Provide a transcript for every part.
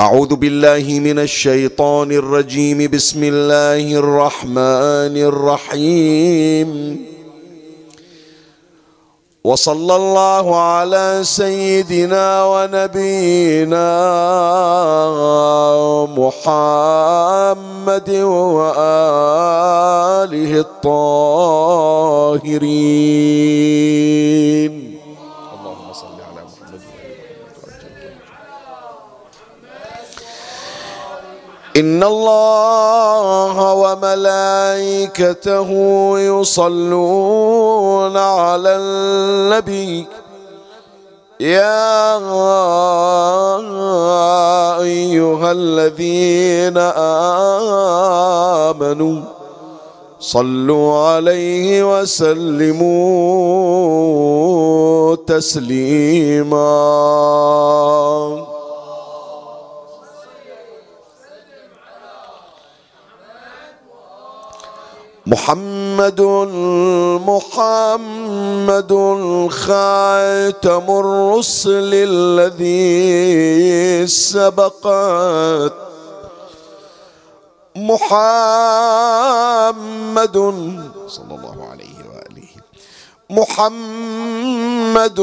أعوذ بالله من الشيطان الرجيم. بسم الله الرحمن الرحيم. وصلى الله على سيدنا ونبينا محمد وآله الطاهرين. إن الله وملائكته يصلون على النبي. يا أيها الذين آمنوا صلوا عليه وسلموا تسليما. محمد محمد خاتم الرسل الذي سبقت محمد صلى الله عليه وآله. محمد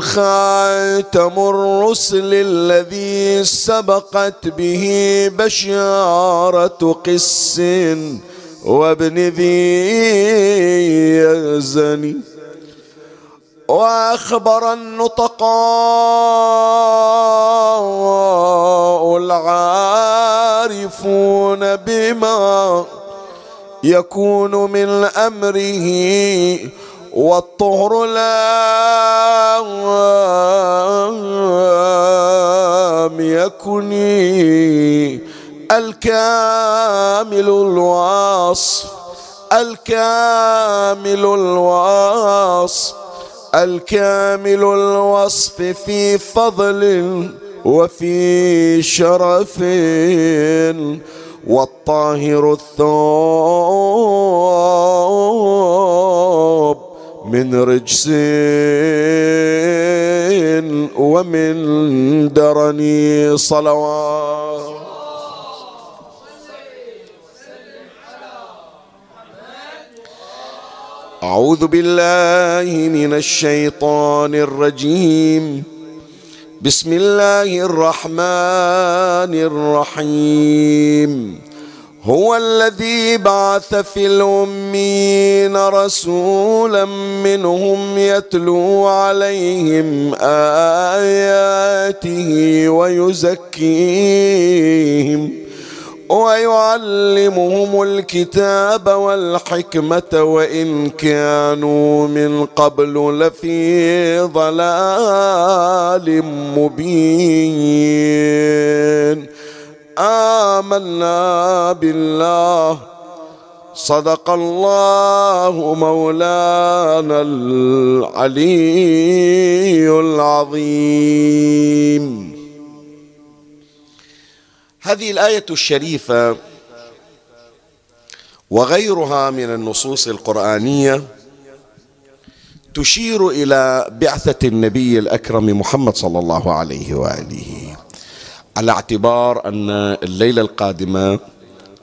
خاتم الرسل الذي سبقت به بشارة قس. وابن ذي يزني وأخبر النطقاء العارفون بما يكون من أمره والطهر لم يكن الكامل الوصف الكامل الوصف الكامل الوصف في فضل وفي شرف والطاهر الثوب من رجس ومن درني صلوات. أعوذ بالله من الشيطان الرجيم. بسم الله الرحمن الرحيم. هو الذي بعث في الأمين رسولا منهم يتلو عليهم آياته ويزكيهم. ويعلمهم الكتاب والحكمة وإن كانوا من قبل لفي ضلال مبين. آمنا بالله. صدق الله مولانا العلي العظيم. هذه الآية الشريفة وغيرها من النصوص القرآنية تشير إلى بعثة النبي الأكرم محمد صلى الله عليه وآله على اعتبار أن الليلة القادمة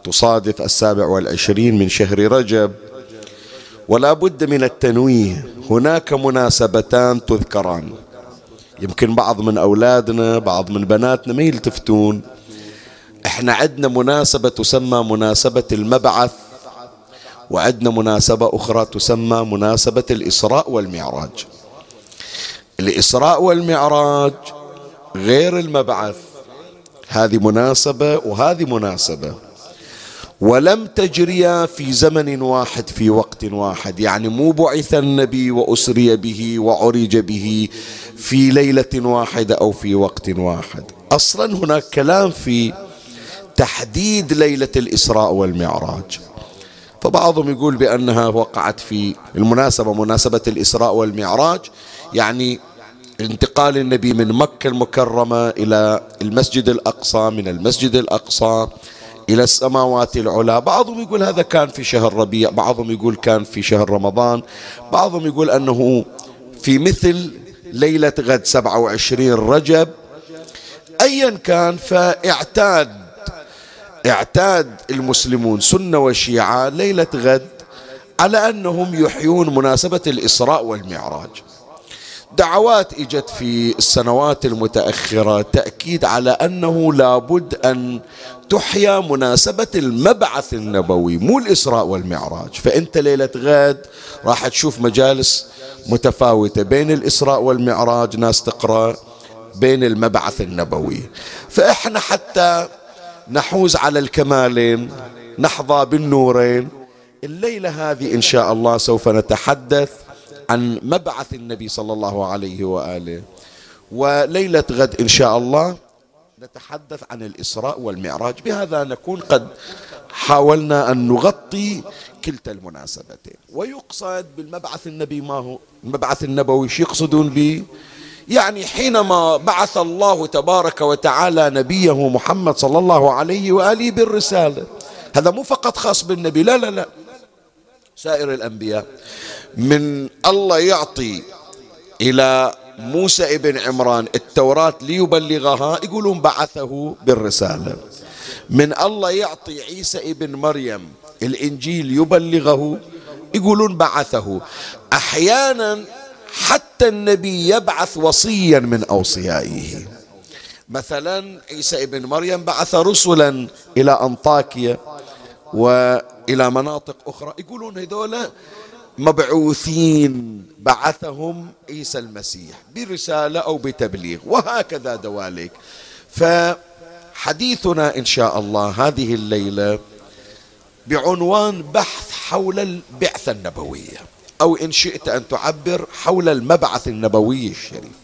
تصادف السابع والعشرين من شهر رجب. ولا بد من التنويه هناك مناسبتان تذكران. يمكن بعض من أولادنا بعض من بناتنا ما يلتفتون. إحنا عندنا مناسبة تسمى مناسبة المبعث وعندنا مناسبة أخرى تسمى مناسبة الإسراء والمعراج. الإسراء والمعراج غير المبعث. هذه مناسبة وهذه مناسبة. ولم تجريا في زمن واحد في وقت واحد. يعني مو بعث النبي وأسري به وعرج به في ليلة واحدة أو في وقت واحد. أصلا هناك كلام في تحديد ليلة الإسراء والمعراج. فبعضهم يقول بأنها وقعت في المناسبة مناسبة الإسراء والمعراج يعني انتقال النبي من مكة المكرمة إلى المسجد الأقصى من المسجد الأقصى إلى السماوات العلى. بعضهم يقول هذا كان في شهر ربيع بعضهم يقول كان في شهر رمضان بعضهم يقول أنه في مثل ليلة غد 27 رجب أيا كان فاعتاد اعتاد المسلمون سنة وشيعة ليلة غد على أنهم يحيون مناسبة الإسراء والمعراج. دعوات إجت في السنوات المتأخرة تأكيد على أنه لابد أن تحيا مناسبة المبعث النبوي مو الإسراء والمعراج. فأنت ليلة غد راح تشوف مجالس متفاوتة بين الإسراء والمعراج ناس تقرأ بين المبعث النبوي. فإحنا حتى نحوز على الكمالين نحظى بالنورين. الليلة هذه إن شاء الله سوف نتحدث عن مبعث النبي صلى الله عليه وآله. وليلة غد إن شاء الله نتحدث عن الإسراء والمعراج. بهذا نكون قد حاولنا أن نغطي كلتا المناسبتين. ويقصد بالمبعث النبي ما هو؟ المبعث النبوي شو يقصدون به؟ يعني حينما بعث الله تبارك وتعالى نبيه محمد صلى الله عليه وآله بالرسالة. هذا مو فقط خاص بالنبي لا لا لا. سائر الأنبياء. من الله يعطي إلى موسى ابن عمران التوراة ليبلغها يقولون بعثه بالرسالة. من الله يعطي عيسى ابن مريم الإنجيل يبلغه يقولون بعثه. أحيانا حتى النبي يبعث وصيا من أوصيائه. مثلا عيسى ابن مريم بعث رسلا إلى أنطاكيا وإلى مناطق أخرى. يقولون هذولا مبعوثين بعثهم عيسى المسيح برسالة أو بتبليغ وهكذا دواليك. فحديثنا إن شاء الله هذه الليلة بعنوان بحث حول البعثة النبوية. أو إن شئت أن تعبر حول المبعث النبوي الشريف.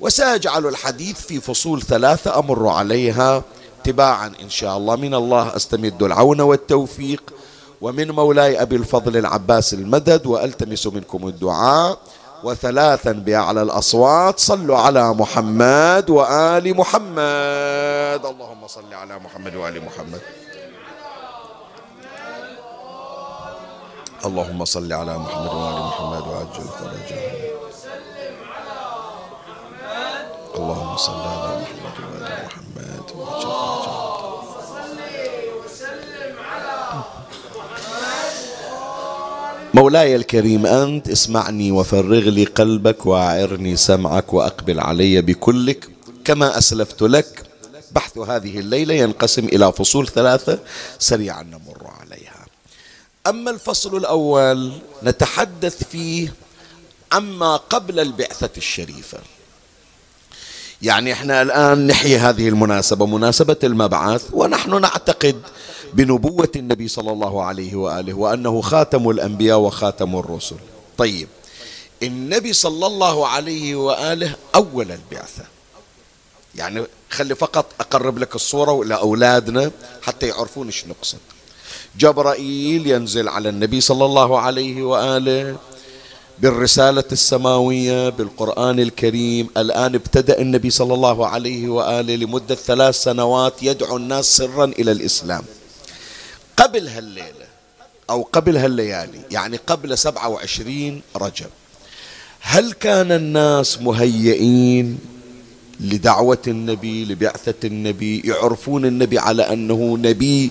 وسأجعل الحديث في فصول ثلاثة أمر عليها تباعا إن شاء الله. من الله أستمد العون والتوفيق ومن مولاي أبي الفضل العباس المدد وألتمس منكم الدعاء. وثلاثا بأعلى الأصوات صلوا على محمد وآل محمد. اللهم صل على محمد وآل محمد. اللهم صل على محمد وآل محمد وعجل فرجه اللهم صل على محمد وآل محمد وعجل مولاي الكريم أنت اسمعني وفرغ لي قلبك وأعرني سمعك وأقبل علي بكلك. كما أسلفت لك بحث هذه الليلة ينقسم إلى فصول ثلاثة سريعا نمر أما الفصل الأول نتحدث فيه عما قبل البعثة الشريفة. يعني إحنا الآن نحيي هذه المناسبة مناسبة المبعث ونحن نعتقد بنبوة النبي صلى الله عليه وآله وأنه خاتم الأنبياء وخاتم الرسل. طيب النبي صلى الله عليه وآله أول البعثة. يعني خلي فقط أقرب لك الصورة لأولادنا حتى يعرفون إيش نقصد. جبرائيل ينزل على النبي صلى الله عليه وآله بالرسالة السماوية بالقرآن الكريم. الآن ابتدأ النبي صلى الله عليه وآله لمدة ثلاث سنوات يدعو الناس سرا إلى الإسلام. قبل هالليلة أو قبل هالليالي يعني قبل سبعة وعشرين رجب هل كان الناس مهيئين لدعوة النبي لبعثة النبي؟ يعرفون النبي على أنه نبي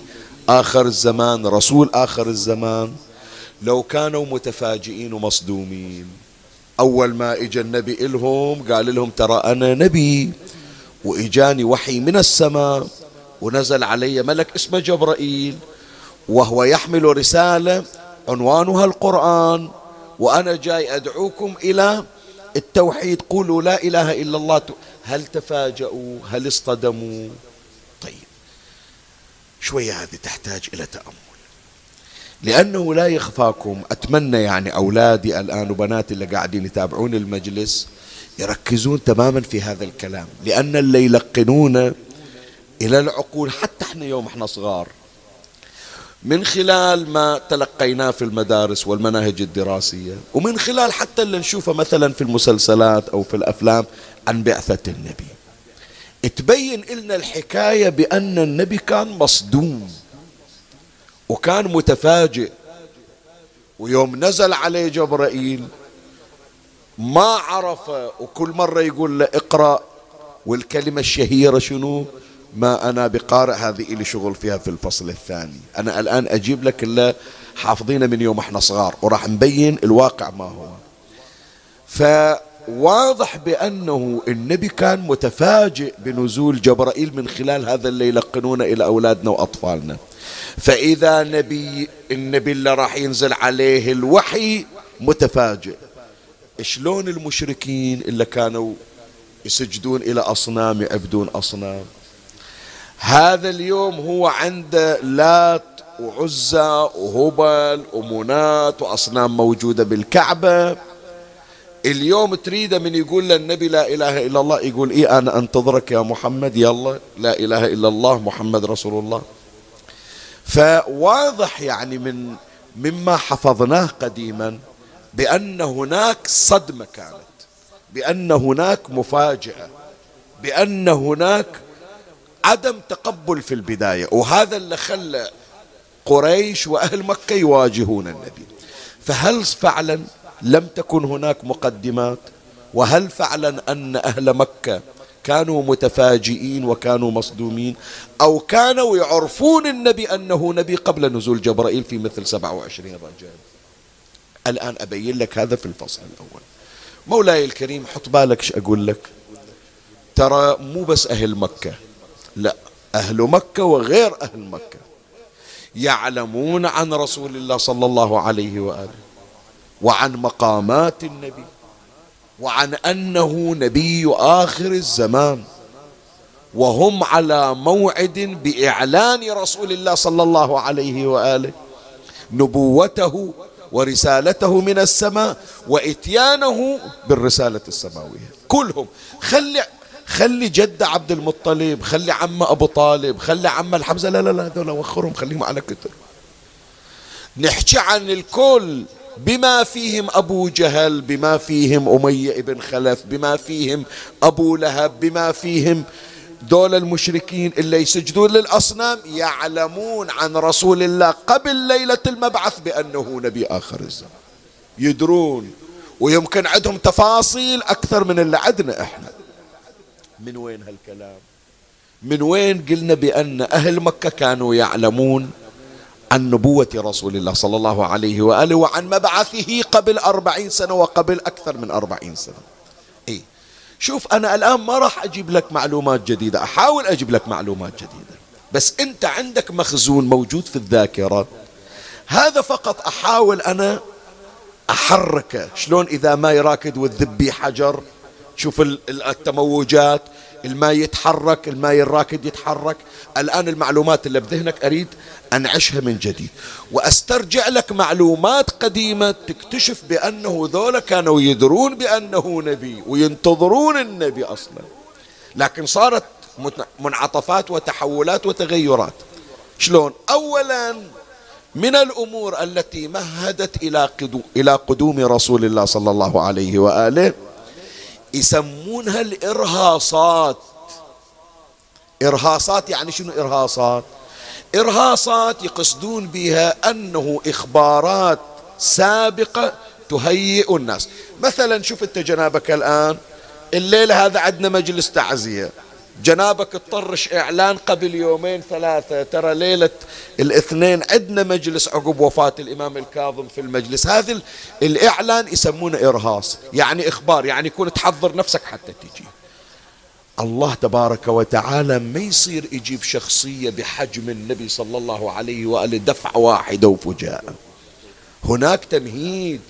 آخر الزمان رسول آخر الزمان. لو كانوا متفاجئين ومصدومين. أول ما إجا النبي إلهم قال لهم ترى أنا نبي وإجاني وحي من السماء ونزل علي ملك اسمه جبرائيل وهو يحمل رسالة عنوانها القرآن وأنا جاي أدعوكم إلى التوحيد. قولوا لا إله إلا الله. هل تفاجؤوا؟ هل اصطدموا؟ شوية هذه تحتاج إلى تأمل. لأنه لا يخفاكم أتمنى يعني أولادي الآن وبناتي اللي قاعدين يتابعون المجلس يركزون تماما في هذا الكلام. لأن اللي يلقنون إلى العقول حتى إحنا يوم إحنا صغار من خلال ما تلقيناه في المدارس والمناهج الدراسية ومن خلال حتى اللي نشوفه مثلا في المسلسلات أو في الأفلام عن بعثة النبي. تبين لنا الحكاية بأن النبي كان مصدوم وكان متفاجئ. ويوم نزل عليه جبرائيل ما عرف وكل مرة يقول له اقرأ والكلمة الشهيرة شنو؟ ما أنا بقارئ هذه إلي شغل فيها في الفصل الثاني. أنا الآن أجيب لك اللي حافظينه من يوم إحنا صغار وراح نبين الواقع ما هو. فواضح بأنه النبي كان متفاجئ بنزول جبرائيل من خلال هذا اللي يلقنونه إلى أولادنا وأطفالنا. فإذا نبي النبي اللي راح ينزل عليه الوحي متفاجئ. شلون المشركين اللي كانوا يسجدون إلى أصنام يعبدون أصنام؟ هذا اليوم هو عنده لات وعزة وهبل ومنات وأصنام موجودة بالكعبة. اليوم تريده من يقول للنبي لا إله إلا الله يقول إيه أنا أنتظرك يا محمد يلا لا إله إلا الله محمد رسول الله. فواضح يعني من مما حفظناه قديما بأن هناك صدمة كانت بأن هناك مفاجأة بأن هناك عدم تقبل في البداية وهذا اللي خلى قريش وأهل مكة يواجهون النبي. فهل فعلا لم تكن هناك مقدمات. وهل فعلا أن أهل مكة كانوا متفاجئين وكانوا مصدومين؟ أو كانوا يعرفون النبي أنه نبي قبل نزول جبرائيل في مثل 27 رجال الآن أبين لك هذا في الفصل الأول. مولاي الكريم حط بالك إيش أقول لك. ترى مو بس أهل مكة لا أهل مكة وغير أهل مكة يعلمون عن رسول الله صلى الله عليه وآله. وعن مقامات النبي وعن أنه نبي آخر الزمان وهم على موعد بإعلان رسول الله صلى الله عليه وآله نبوته ورسالته من السماء وإتيانه بالرسالة السماوية. كلهم. خلي خلي جد عبد المطلب خلي عم أبو طالب خلي عم الحمزة لا لا لا هذول وخرهم خليهم على كتر. نحكي عن الكل. بما فيهم أبو جهل بما فيهم أمية بن خلف بما فيهم أبو لهب بما فيهم دول المشركين اللي يسجدون للأصنام يعلمون عن رسول الله قبل ليلة المبعث بأنه نبي آخر الزمان. يدرون ويمكن عندهم تفاصيل أكثر من اللي عندنا إحنا. من وين هالكلام؟ من وين قلنا بأن أهل مكة كانوا يعلمون عن نبوة رسول الله صلى الله عليه وآله وعن مبعثه قبل أربعين سنة وقبل أكثر من أربعين سنة. إيه. شوف أنا الآن ما راح أجيب لك معلومات جديدة أحاول أجيب لك معلومات جديدة. بس أنت عندك مخزون موجود في الذاكرة. هذا فقط أحاول أنا أحركه شلون إذا ما يراكد والذبي حجر شوف التموجات الماء يتحرك الماء الراكد يتحرك. الآن المعلومات اللي بذهنك أريد أنعشها من جديد. وأسترجع لك معلومات قديمة تكتشف بأنه ذولا كانوا يدرون بأنه نبي وينتظرون النبي أصلا. لكن صارت منعطفات وتحولات وتغيرات. شلون؟ أولا من الأمور التي مهدت إلى إلى قدوم رسول الله صلى الله عليه وآله يسمونها الإرهاصات. إرهاصات يعني شنو إرهاصات؟ إرهاصات يقصدون بها أنه إخبارات سابقة تهيئ الناس. مثلا شوف أنت جنابك الآن الليلة هذا عندنا مجلس تعزية. جنابك تطرش إعلان قبل يومين ثلاثة ترى ليلة الاثنين عندنا مجلس عقب وفاة الإمام الكاظم في المجلس. هذا الإعلان يسمونه إرهاص يعني إخبار يعني يكون تحضر نفسك حتى تجي. الله تبارك وتعالى ما يصير يجيب شخصية بحجم النبي صلى الله عليه وآله دفعة واحدة وفجاءة هناك تمهيد.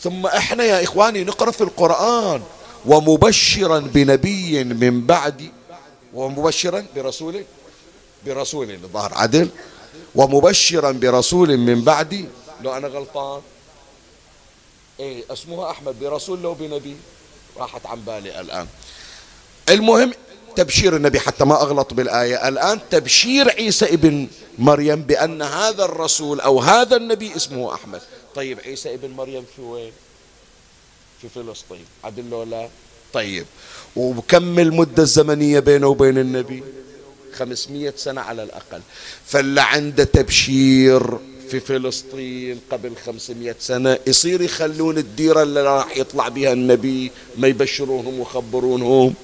ثم إحنا يا إخواني نقرأ في القرآن. ومبشرا بنبي من بعد. ومبشرا برسول. برسول ظهر عدل. ومبشرا برسول من بعدي لو أنا غلطان. إيه اسمها أحمد برسول لو بنبي. راحت عن بالي الآن. المهم تبشير النبي حتى ما أغلط بالآية. الآن تبشير عيسى ابن مريم بأن هذا الرسول أو هذا النبي اسمه أحمد. طيب عيسى ابن مريم في وين؟ في فلسطين. عدل لا؟ طيب. وكم المدة الزمنية بينه وبين النبي؟ خمسمية سنة على الأقل. فاللي عنده تبشير في فلسطين قبل خمسمية سنة يصير يخلون الديرة اللي راح يطلع بها النبي ما يبشرونهم ويخبرونهم.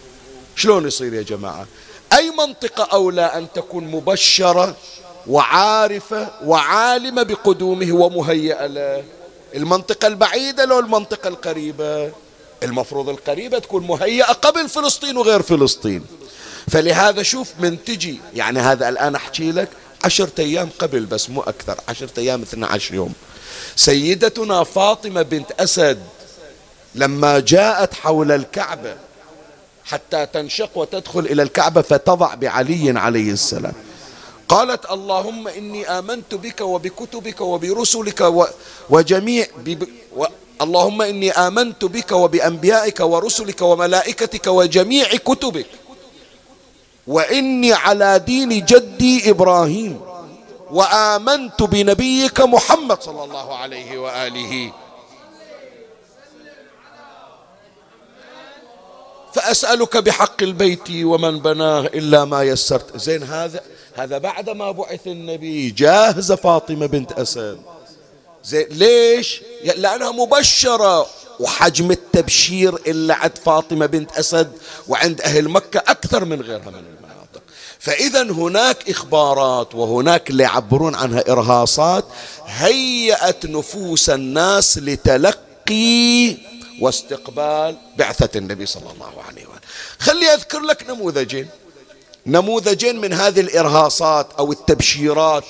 شلون يصير يا جماعة؟ أي منطقة أولى أن تكون مبشرة وعارفة وعالمة بقدومه ومهيئة له المنطقة البعيدة لو المنطقة القريبة. المفروض القريبة تكون مهيئة قبل فلسطين وغير فلسطين. فلهذا شوف من تجي يعني هذا الآن أحكي لك عشرة أيام قبل بس مو أكثر عشرة أيام 12 يوم. سيدتنا فاطمة بنت أسد لما جاءت حول الكعبة حتى تنشق وتدخل إلى الكعبة فتضع بعلي عليه السلام. قالت اللهم إني آمنت بك وبكتبك وبرسلك وجميع و اللهم إني آمنت بك وبأنبيائك ورسلك وملائكتك وجميع كتبك. وإني على دين جدي إبراهيم. وآمنت بنبيك محمد صلى الله عليه وآله. فأسألك بحق البيت ومن بناه إلا ما يسرت. زين هذا هذا بعد ما بعث النبي جاهزة فاطمة بنت أسد. زين ليش؟ لأنها مبشرة. وحجم التبشير اللي عند فاطمة بنت أسد وعند أهل مكة أكثر من غيرها من المناطق. فإذا هناك إخبارات وهناك اللي يعبرون عنها إرهاصات هيأت نفوس الناس لتلقي واستقبال بعثة النبي صلى الله عليه وآله. خلي أذكر لك نموذجين. نموذجين من هذه الإرهاصات أو التبشيرات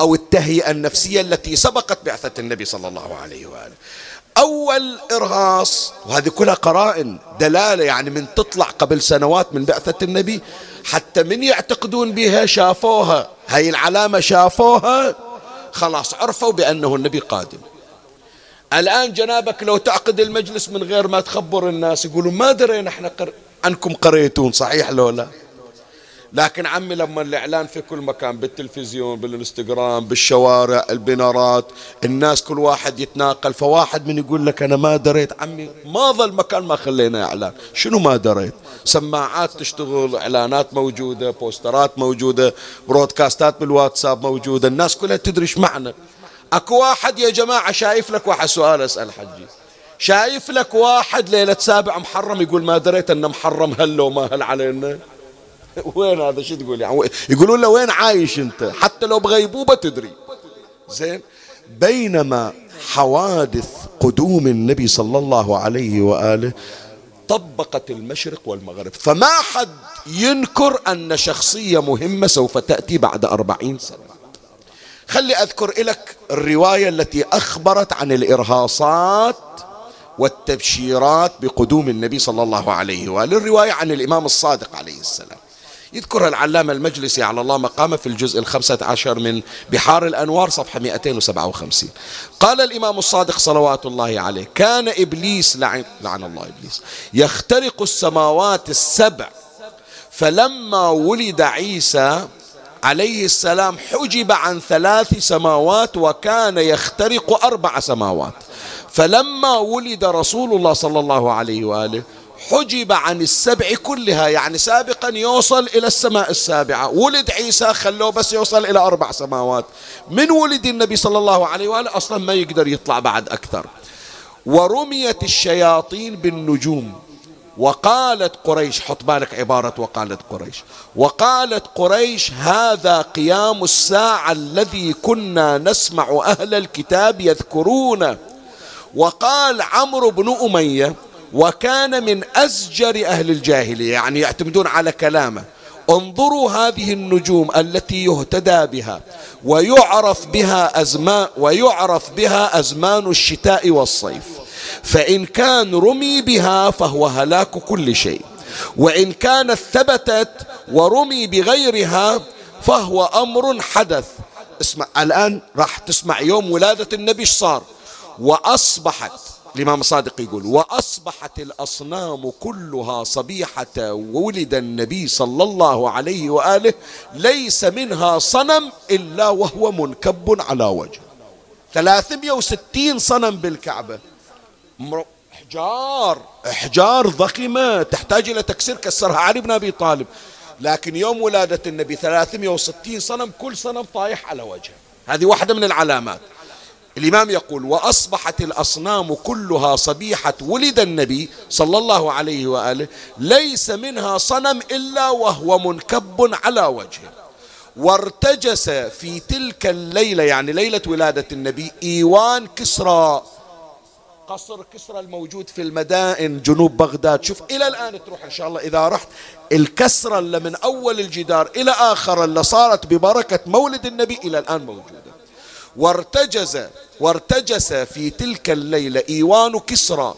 أو التهيئة النفسية التي سبقت بعثة النبي صلى الله عليه وآله. أول إرهاص وهذه كلها قرائن دلالة يعني من تطلع قبل سنوات من بعثة النبي حتى من يعتقدون بها شافوها. هاي العلامة شافوها خلاص عرفوا بأنه النبي قادم. الآن جنابك لو تعقد المجلس من غير ما تخبر الناس يقولوا ما درينا إحنا قر... عنكم قريتون صحيح لو لا؟ لكن عمي لما الإعلان في كل مكان بالتلفزيون بالإنستغرام بالشوارع البنارات الناس كل واحد يتناقل فواحد من يقول لك أنا ما دريت عمي ما ظل مكان ما خلينا إعلان. شنو ما دريت؟ سماعات تشتغل إعلانات موجودة بوسترات موجودة برودكاستات بالواتساب موجودة الناس كلها تدري معنى. اكو واحد يا جماعة شايف لك واحد سؤال اسأل حجي. شايف لك واحد ليلة سابع محرم يقول ما دريت إنه محرم هل لو ما هل علينا؟ وين هذا؟ شو تقول يعني؟ يقولون له وين عايش أنت؟ حتى لو بغيبوبة تدري. زين؟ بينما حوادث قدوم النبي صلى الله عليه وآله طبقت المشرق والمغرب. فما حد ينكر أن شخصية مهمة سوف تأتي بعد أربعين سنة. خلي أذكر لك الرواية التي أخبرت عن الإرهاصات والتبشيرات بقدوم النبي صلى الله عليه وآله الرواية عن الإمام الصادق عليه السلام. يذكرها العلامة المجلسي على الله مقامه في الجزء الخمسة عشر من بحار الأنوار صفحة 257 قال الإمام الصادق صلوات الله عليه كان إبليس لعن, لعن الله إبليس. يخترق السماوات السبع فلما ولد عيسى عليه السلام حجب عن ثلاث سماوات وكان يخترق أربع سماوات. فلما ولد رسول الله صلى الله عليه وآله حجب عن السبع كلها يعني سابقا يوصل إلى السماء السابعة. ولد عيسى خلوه بس يوصل إلى أربع سماوات. من ولد النبي صلى الله عليه وآله؟ أصلا ما يقدر يطلع بعد أكثر. ورميت الشياطين بالنجوم. وقالت قريش حط بالك عبارة وقالت قريش. وقالت قريش هذا قيام الساعة الذي كنا نسمع أهل الكتاب يذكرونه وقال عمرو بن أمية وكان من أزجر أهل الجاهلية يعني يعتمدون على كلامه. انظروا هذه النجوم التي يهتدى بها ويعرف بها أزمان ويعرف بها أزمان الشتاء والصيف. فإن كان رمي بها فهو هلاك كل شيء. وإن كانت ثبتت ورمي بغيرها فهو أمر حدث. اسمع الآن راح تسمع يوم ولادة النبي صار؟ وأصبحت الإمام الصادق يقول وأصبحت الأصنام كلها صبيحة ولد النبي صلى الله عليه وآله ليس منها صنم إلا وهو منكب على وجه. 360 صنم بالكعبة. إحجار. إحجار ضخمة تحتاج إلى تكسير كسرها. علي بن أبي طالب. لكن يوم ولادة النبي 360 صنم كل صنم طايح على وجهه. هذه واحدة من العلامات. الإمام يقول وأصبحت الأصنام كلها صبيحة ولد النبي صلى الله عليه وآله ليس منها صنم إلا وهو منكب على وجهه. وارتجس في تلك الليلة يعني ليلة ولادة النبي إيوان كسرى. قصر كسرى الموجود في المدائن جنوب بغداد. شوف إلى الآن تروح إن شاء الله إذا رحت. الكسرة اللي من أول الجدار إلى آخر اللي صارت ببركة مولد النبي إلى الآن موجودة. وارتجز وارتجس في تلك الليلة إيوان كسرى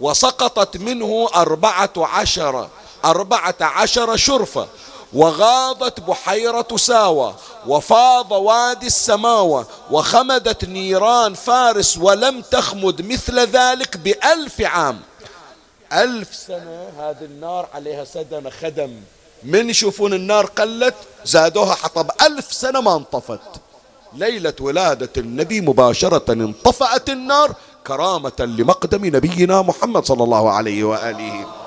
وسقطت منه أربعة عشر أربعة عشر شرفة. وغاضت بحيرة ساوى وفاض وادي السماوة وخمدت نيران فارس ولم تخمد مثل ذلك بألف عام. ألف سنة هذه النار عليها سدن خدم. من يشوفون النار قلت؟ زادوها حطب. ألف سنة ما انطفت. ليلة ولادة النبي مباشرة انطفأت النار كرامة لمقدم نبينا محمد صلى الله عليه وآله.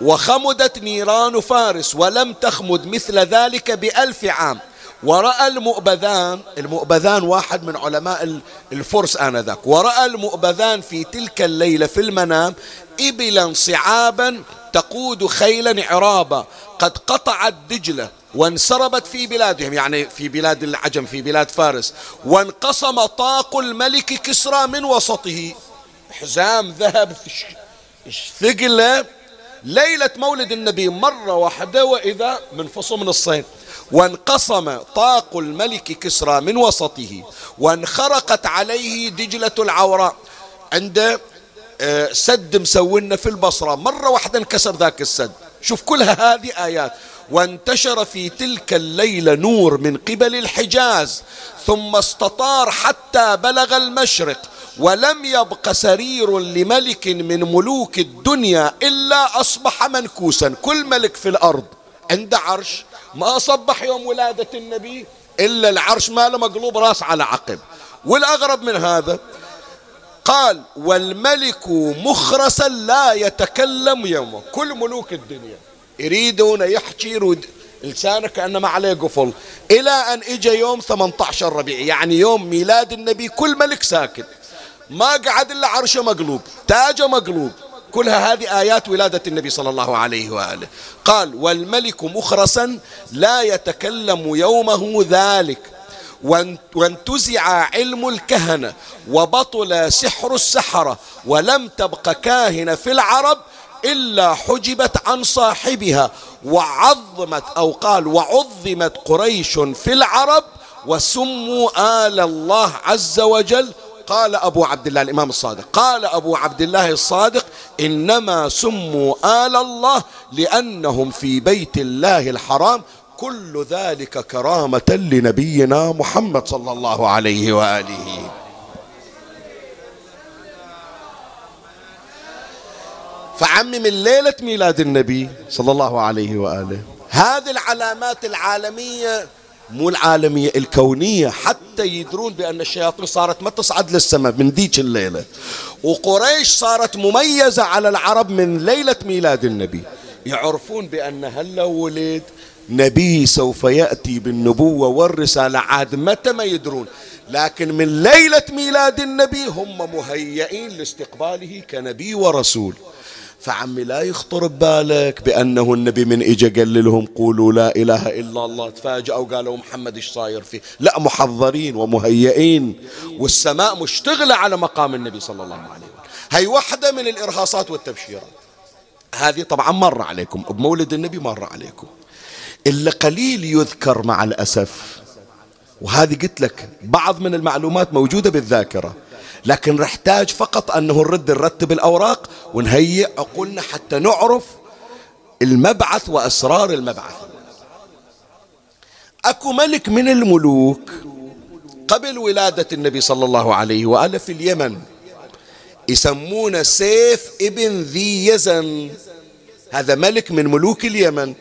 وخمدت نيران فارس ولم تخمد مثل ذلك بألف عام. ورأى المؤبذان المؤبذان واحد من علماء الفرس آنذاك. ورأى المؤبذان في تلك الليلة في المنام إبلا صعابا تقود خيلا عرابا. قد قطعت دجلة وانسربت في بلادهم يعني في بلاد العجم في بلاد فارس. وانقسم طاق الملك كسرى من وسطه. حزام ذهب ثقله ليلة مولد النبي مرة واحدة وإذا من الصين. وانقسم طاق الملك كسرى من وسطه وانخرقت عليه دجلة العوراء. عند آه، سد مسوينا في البصرة. مرة واحدة انكسر ذاك السد. شوف كلها هذه آيات. وانتشر في تلك الليلة نور من قبل الحجاز ثم استطار حتى بلغ المشرق. ولم يبق سرير لملك من ملوك الدنيا إلا أصبح منكوسا. كل ملك في الأرض عنده عرش ما صبح يوم ولادة النبي إلا العرش ماله مقلوب راس على عقب. والأغرب من هذا قال والملك مخرسا لا يتكلم يومه. كل ملوك الدنيا يريدون يحكي لسانه كأنه ما عليه قفل. إلى أن إجا يوم 18 ربيع يعني يوم ميلاد النبي كل ملك ساكت. ما قعد إلا عرشه مقلوب تاجه مقلوب. كلها هذه آيات ولادة النبي صلى الله عليه وآله. قال والملك مخرسا لا يتكلم يومه ذلك وانتزع علم الكهنة وبطل سحر السحرة ولم تبق كاهنة في العرب إلا حجبت عن صاحبها وعظمت أو قال وعظمت قريش في العرب وسموا آل الله عز وجل قال أبو عبد الله الإمام الصادق قال أبو عبد الله الصادق إنما سموا آل الله لأنهم في بيت الله الحرام كل ذلك كرامة لنبينا محمد صلى الله عليه وآله. فعمي من ليلة ميلاد النبي صلى الله عليه وآله. هذه العلامات العالمية مو العالمية الكونية حتى يدرون بأن الشياطين صارت ما تصعد للسماء من ذيك الليلة. وقريش صارت مميزة على العرب من ليلة ميلاد النبي. يعرفون بأن هلا ولد نبي سوف يأتي بالنبوة والرسالة عاد متى ما يدرون. لكن من ليلة ميلاد النبي هم مهيئين لاستقباله كنبي ورسول. فعمي لا يخطر ببالك بأنه النبي من إجا قال لهم قولوا لا إله إلا الله. تفاجأوا قالوا محمد إيش صاير فيه؟ لا محضرين ومهيئين والسماء مشتغلة على مقام النبي صلى الله عليه وسلم. هي واحدة من الإرهاصات والتبشيرات. هذه طبعا مر عليكم بمولد النبي مر عليكم. إلا قليل يذكر مع الأسف. وهذه قلت لك بعض من المعلومات موجودة بالذاكرة. لكن نحتاج فقط أنه نرد نرتب الأوراق ونهيئ عقولنا حتى نعرف المبعث وأسرار المبعث. أكو ملك من الملوك قبل ولادة النبي صلى الله عليه وآله في اليمن يسمونه سيف ابن ذي يزن. هذا ملك من ملوك اليمن.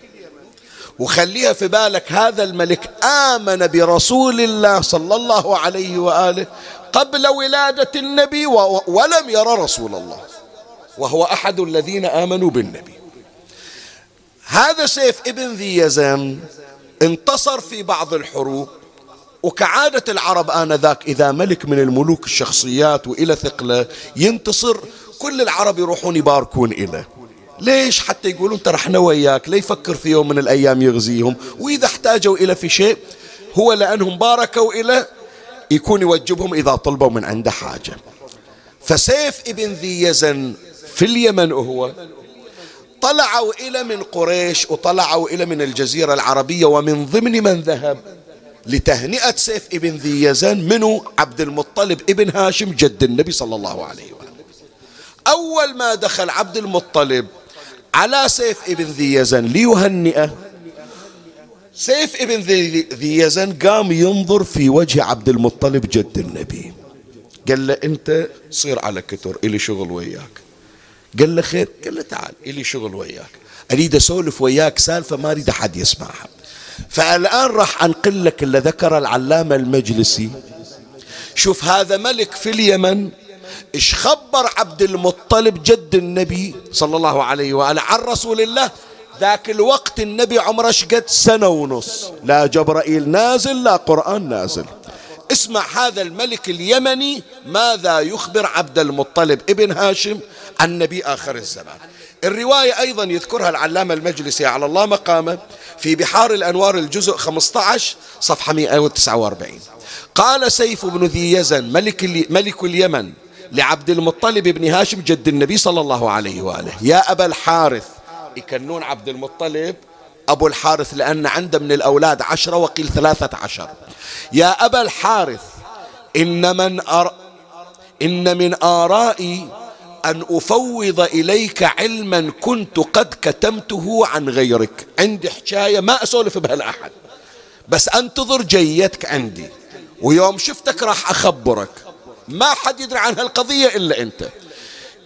وخليها في بالك هذا الملك آمن برسول الله صلى الله عليه وآله قبل ولادة النبي ولم يرى رسول الله وهو أحد الذين آمنوا بالنبي. هذا سيف ابن ذي يزن انتصر في بعض الحروب وكعادة العرب آنذاك إذا ملك من الملوك الشخصيات وإلى ثقله ينتصر كل العرب يروحون يباركون إليه. ليش حتى يقولون ترى إحنا وياك؟ لا يفكر في يوم من الأيام يغزيهم. وإذا احتاجوا إلى في شيء هو لأنهم باركوا إليه يكون يوجبهم إذا طلبوا من عنده حاجة. فسيف ابن ذي يزن في اليمن هو طلعوا إلى من قريش وطلعوا إلى من الجزيرة العربية ومن ضمن من ذهب لتهنئة سيف ابن ذي يزن منو؟ عبد المطلب ابن هاشم جد النبي صلى الله عليه وآله. أول ما دخل عبد المطلب على سيف ابن ذي يزن ليهنئه. سيف ابن ذي يزن قام ينظر في وجه عبد المطلب جد النبي. قال له أنت صير على كتر إلي شغل وياك. قال له خير. قال له تعال إلي شغل وياك. أريد أسولف وياك سالفة ما أريد أحد يسمعها. فالآن راح أنقل لك اللي ذكر العلامة المجلسي. شوف هذا ملك في اليمن إيش خبر عبد المطلب جد النبي صلى الله عليه وآله عن رسول الله؟ ذاك الوقت النبي عمره شقد سنة ونص. لا جبرائيل نازل لا قرآن نازل. اسمع هذا الملك اليمني ماذا يخبر عبد المطلب ابن هاشم عن نبي آخر الزمان؟ الرواية أيضا يذكرها العلامة المجلسي على الله مقامه في بحار الأنوار الجزء 15 صفحة 149 قال سيف بن ذي يزن ملك, ملك اليمن لعبد المطلب بن هاشم جد النبي صلى الله عليه وآله. يا أبا الحارث. يكنون عبد المطلب. أبو الحارث لأن عنده من الأولاد عشرة وقيل ثلاثة عشر. يا أبا الحارث إن من أر... إن من آرائي أن أفوض إليك علما كنت قد كتمته عن غيرك. عندي حكاية ما أسولف بها لأحد بس أنتظر جيتك عندي. ويوم شفتك راح أخبرك. ما حد يدري عن هالقضية إلا أنت.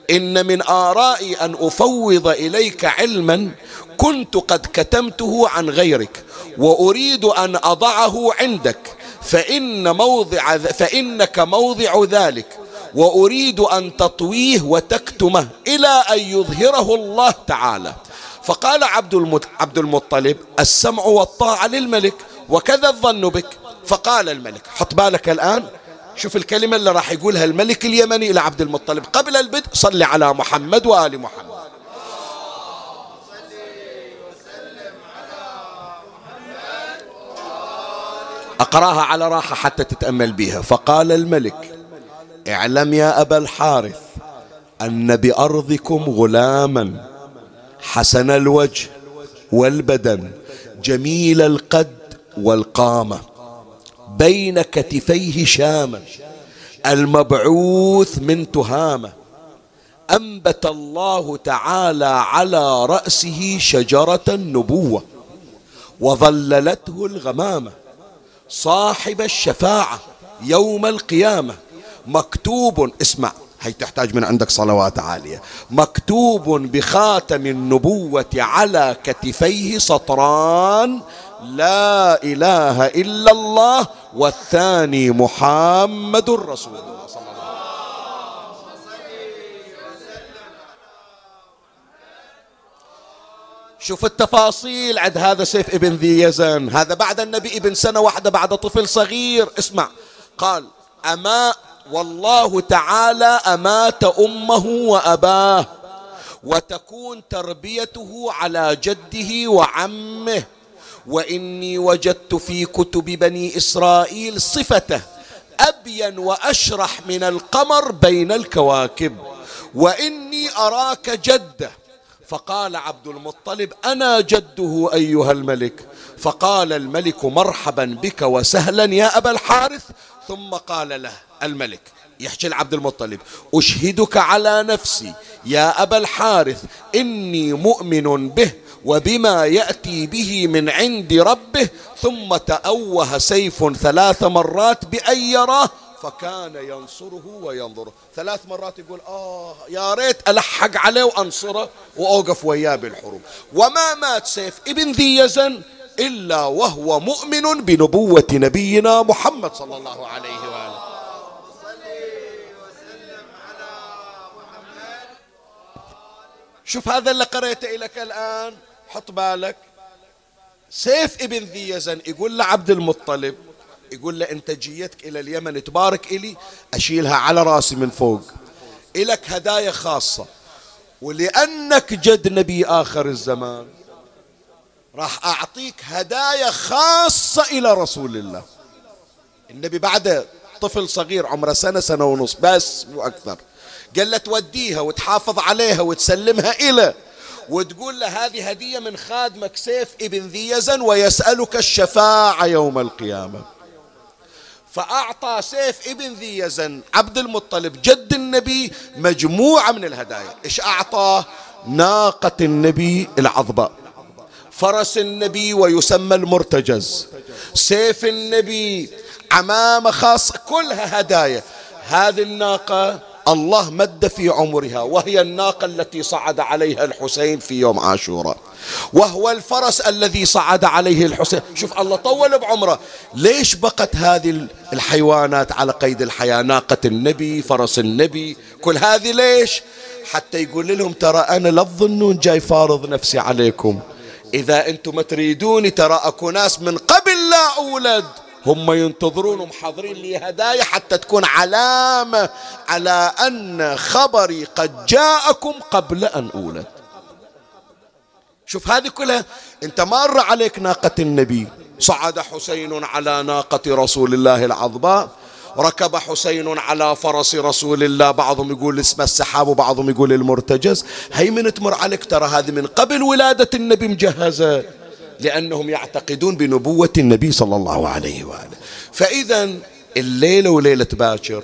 إن من آرائي أن أفوض إليك علما كنت قد كتمته عن غيرك وأريد أن أضعه عندك فإن موضع فإنك موضع ذلك وأريد أن تطويه وتكتمه إلى أن يظهره الله تعالى. فقال عبد عبد المطلب السمع والطاعة للملك وكذا الظن بك. فقال الملك حط بالك الآن. شوف الكلمة اللي راح يقولها الملك اليمني إلى عبد المطلب. قبل البدء صل على محمد وآل محمد. أقرأها على راحة حتى تتأمل بها فقال الملك اعلم يا أبا الحارث أن بأرضكم غلاما حسن الوجه والبدن جميل القد والقامة. بين كتفيه شاما المبعوث من تهامة. أنبت الله تعالى على رأسه شجرة النبوة وظللته الغمامة صاحب الشفاعة يوم القيامة. مكتوب اسمع هي تحتاج من عندك صلوات عالية. مكتوب بخاتم النبوة على كتفيه سطران لا إله إلا الله والثاني محمد رسول الله صلى الله عليه وسلم. شوف التفاصيل عند هذا سيف ابن ذي يزن. هذا بعد النبي ابن سنة واحدة بعد طفل صغير. اسمع. قال أما والله تعالى أمات أمه وأباه. وتكون تربيته على جده وعمه. وإني وجدت في كتب بني إسرائيل صفته أبين وأشرح من القمر بين الكواكب وإني أراك جدة. فقال عبد المطلب أنا جده أيها الملك. فقال الملك مرحبا بك وسهلا يا أبا الحارث. ثم قال له الملك يحكي لعبد المطلب أشهدك على نفسي يا أبا الحارث إني مؤمن به. وبما يأتي به من عند ربه ثم تأوه سيف ثلاث مرات بأن يراه فكان ينصره وينظره. ثلاث مرات يقول آه يا ريت ألحق عليه وأنصره وأوقف وياه بالحروب. وما مات سيف ابن ذي يزن إلا وهو مؤمن بنبوة نبينا محمد صلى الله عليه وآله. شوف هذا اللي قريته لك الآن. حط بالك. سيف ابن ذي يزن يقول لعبد المطلب يقول له أنت جيتك إلى اليمن تبارك إلي أشيلها على رأسي من فوق. إلك هدايا خاصة. ولأنك جد نبي آخر الزمان. راح أعطيك هدايا خاصة إلى رسول الله. النبي بعد طفل صغير عمره سنة سنة ونص بس مو أكثر. قال له توديها وتحافظ عليها وتسلمها إلى وتقول له هذه هدية من خادمك سيف ابن ذي يزن ويسألك الشفاعة يوم القيامة. فأعطى سيف ابن ذي يزن عبد المطلب جد النبي مجموعة من الهدايا. إيش أعطاه ناقة النبي العظباء فرس النبي ويسمى المرتجز. سيف النبي عمامة خاصة كلها هدايا. هذه الناقة الله مد في عمرها وهي الناقة التي صعد عليها الحسين في يوم عاشوراء. وهو الفرس الذي صعد عليه الحسين. شوف الله طول بعمره. ليش بقت هذه الحيوانات على قيد الحياة؟ ناقة النبي فرس النبي. كل هذه ليش؟ حتى يقول لهم ترى أنا لا تظنون جاي فارض نفسي عليكم. إذا أنتم تريدوني ترى أكو ناس من قبل لا أولد. هم ينتظرون ومحضرين لي هدايا حتى تكون علامة على أن خبري قد جاءكم قبل أن أولد. شوف هذه كلها أنت مر عليك ناقة النبي. صعد حسين على ناقة رسول الله العظباء ركب حسين على فرس رسول الله. بعضهم يقول اسمه السحاب وبعضهم يقول المرتجز. هي من تمر عليك ترى هذه من قبل ولادة النبي مجهزة. لأنهم يعتقدون بنبوة النبي صلى الله عليه وآله. فإذا الليلة وليلة باكر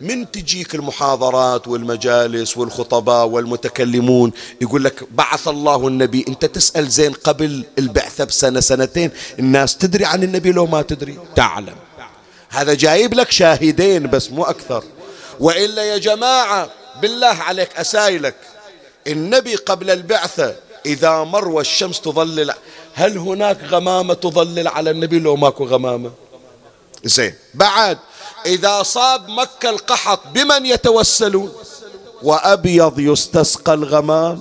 من تجيك المحاضرات والمجالس والخطباء والمتكلمون يقول لك بعث الله النبي. أنت تسأل زين قبل البعثة بسنة سنتين. الناس تدري عن النبي لو ما تدري. تعلم. هذا جايب لك شاهدين بس مو أكثر. وإلا يا جماعة بالله عليك أسايلك. النبي قبل البعثة إذا مر والشمس تظلل هل هناك غمامة تظلل على النبي لو ماكو غمامة؟ زين. بعد إذا صاب مكة القحط بمن يتوسلون؟ وأبيض يستسقى الغمام.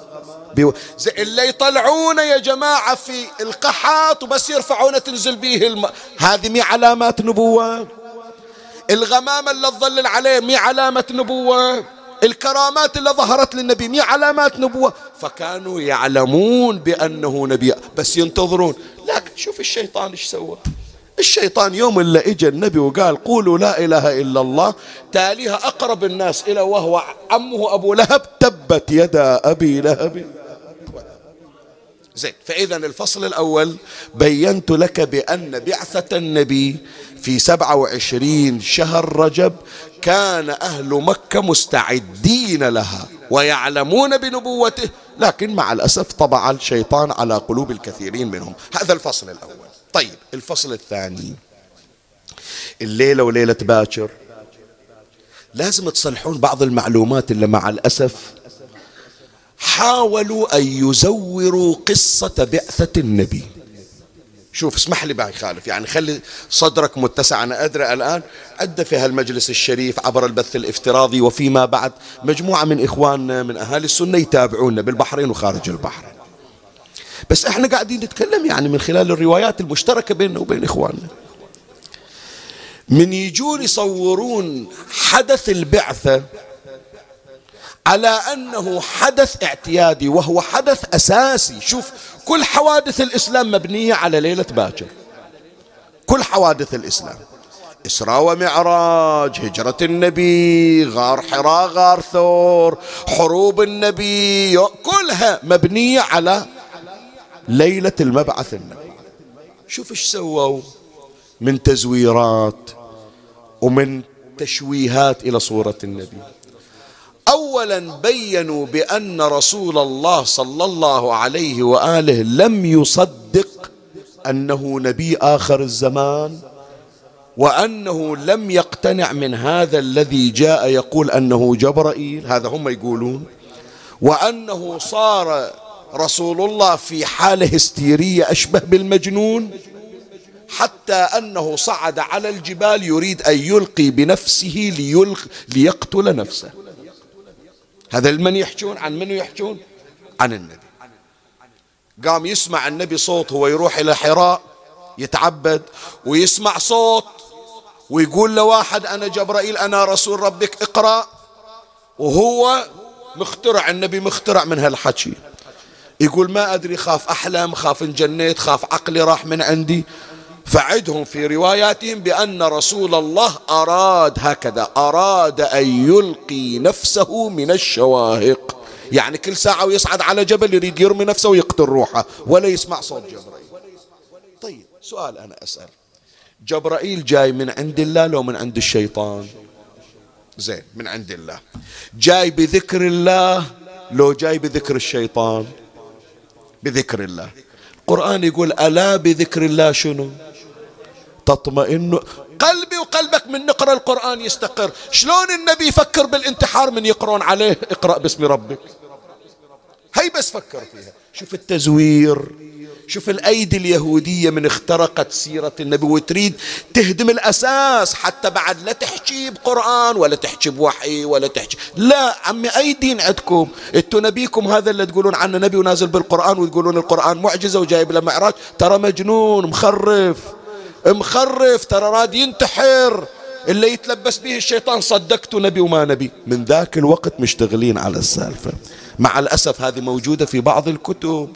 زي اللي يطلعون يا جماعة في القحط وبس يرفعون تنزل به الماء هذه مي علامات نبوة؟ الغمامة اللي تظلل عليه مي علامة نبوة؟ الكرامات اللي ظهرت للنبي مي علامات نبوة؟ فكانوا يعلمون بأنه نبي. بس ينتظرون. لكن شوف الشيطان إيش سوى. الشيطان يوم اللي اجى النبي وقال قولوا لا إله إلا الله تاليها أقرب الناس إلى وهو عمه أبو لهب تبت يدا أبي لهب. زين فإذا الفصل الأول بينت لك بأن بعثة النبي في سبعة وعشرين شهر رجب كان أهل مكة مستعدين لها. ويعلمون بنبوته. لكن مع الأسف طبع الشيطان على قلوب الكثيرين منهم. هذا الفصل الأول. طيب الفصل الثاني. الليلة وليلة باكر. لازم تصلحون بعض المعلومات اللي مع الأسف حاولوا أن يزوروا قصة بعثة النبي. شوف اسمح لي باي خالف يعني خلي صدرك متسع. أنا أدري الآن أدى في هالمجلس الشريف عبر البث الافتراضي وفيما بعد مجموعة من إخواننا من أهالي السنة يتابعونا بالبحرين وخارج البحرين بس إحنا قاعدين نتكلم يعني من خلال الروايات المشتركة بيننا وبين إخواننا. من يجون يصورون حدث البعثة على أنه حدث اعتيادي وهو حدث أساسي. شوف كل حوادث الإسلام مبنية على ليلة باكر كل حوادث الإسلام. إسراء ومعراج هجرة النبي غار حراء غار ثور حروب النبي كلها مبنية على ليلة المبعث النبي. شوف إيش سووا؟ من تزويرات ومن تشويهات إلى صورة النبي. اولا بينوا بأن رسول الله صلى الله عليه وآله لم يصدق أنه نبي آخر الزمان وأنه لم يقتنع من هذا الذي جاء يقول أنه جبرائيل هذا هم يقولون وأنه صار رسول الله في حالة هستيرية أشبه بالمجنون حتى أنه صعد على الجبال يريد أن يلقي بنفسه ليلق ليقتل نفسه. هذا من يحجون عن منو يحجون؟ عن النبي. قام يسمع النبي صوت هو يروح إلى حراء يتعبد ويسمع صوت ويقول لواحد أنا جبرائيل أنا رسول ربك اقرأ. وهو مخترع النبي مخترع من هالحكي. يقول ما أدري خاف أحلم خاف انجنيت خاف عقلي راح من عندي. فعدهم في رواياتهم بأن رسول الله أراد هكذا أراد أن يلقي نفسه من الشواهق. يعني كل ساعة ويصعد على جبل يريد يرمي نفسه ويقتل روحه ولا يسمع صوت جبرائيل. طيب سؤال أنا أسأل. جبرائيل جاي من عند الله لو من عند الشيطان؟ زين من عند الله. جاي بذكر الله لو جاي بذكر الشيطان؟ بذكر الله. القرآن يقول ألا بذكر الله شنو؟ تطمئن قلبي وقلبك من نقرأ القرآن يستقر. شلون النبي يفكر بالانتحار من يقرون عليه؟ اقرأ باسم ربك. هي بس فكر فيها. شوف التزوير. شوف الأيدي اليهودية من اخترقت سيرة النبي وتريد تهدم الأساس حتى بعد لا تحكي بقرآن ولا تحكي بوحي ولا تحكي. لا عمي أي دين عندكم؟ أنتوا نبيكم هذا اللي تقولون عنه نبي ونازل بالقرآن وتقولون القرآن معجزة وجايب له معراج؟ ترى مجنون مخرف. مخرف ترى راد ينتحر. اللي يتلبس به الشيطان صدقته نبي وما نبي. من ذاك الوقت مشتغلين على السالفة. مع الأسف هذه موجودة في بعض الكتب.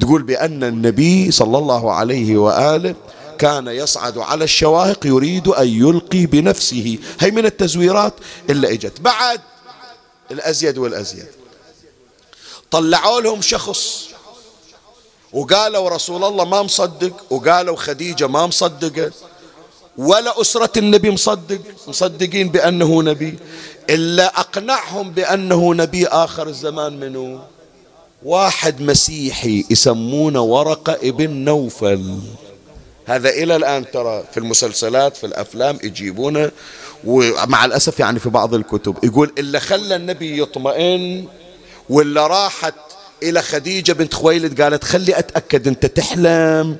تقول بأن النبي صلى الله عليه وآله كان يصعد على الشواهق يريد أن يلقي بنفسه. هي من التزويرات اللي إجت. بعد الأزيد والأزيد. طلعوا لهم شخص. وقالوا رسول الله ما مصدق وقالوا خديجة ما مصدقة ولا أسرة النبي مصدق مصدقين بأنه نبي إلا أقنعهم بأنه نبي آخر الزمان منه. واحد مسيحي يسمونه ورقة ابن نوفل. هذا إلى الآن ترى في المسلسلات في الأفلام يجيبونه ومع الأسف يعني في بعض الكتب. يقول إلا خلى النبي يطمئن ولا راحت إلى خديجة بنت خويلد قالت خلي أتأكد أنت تحلم.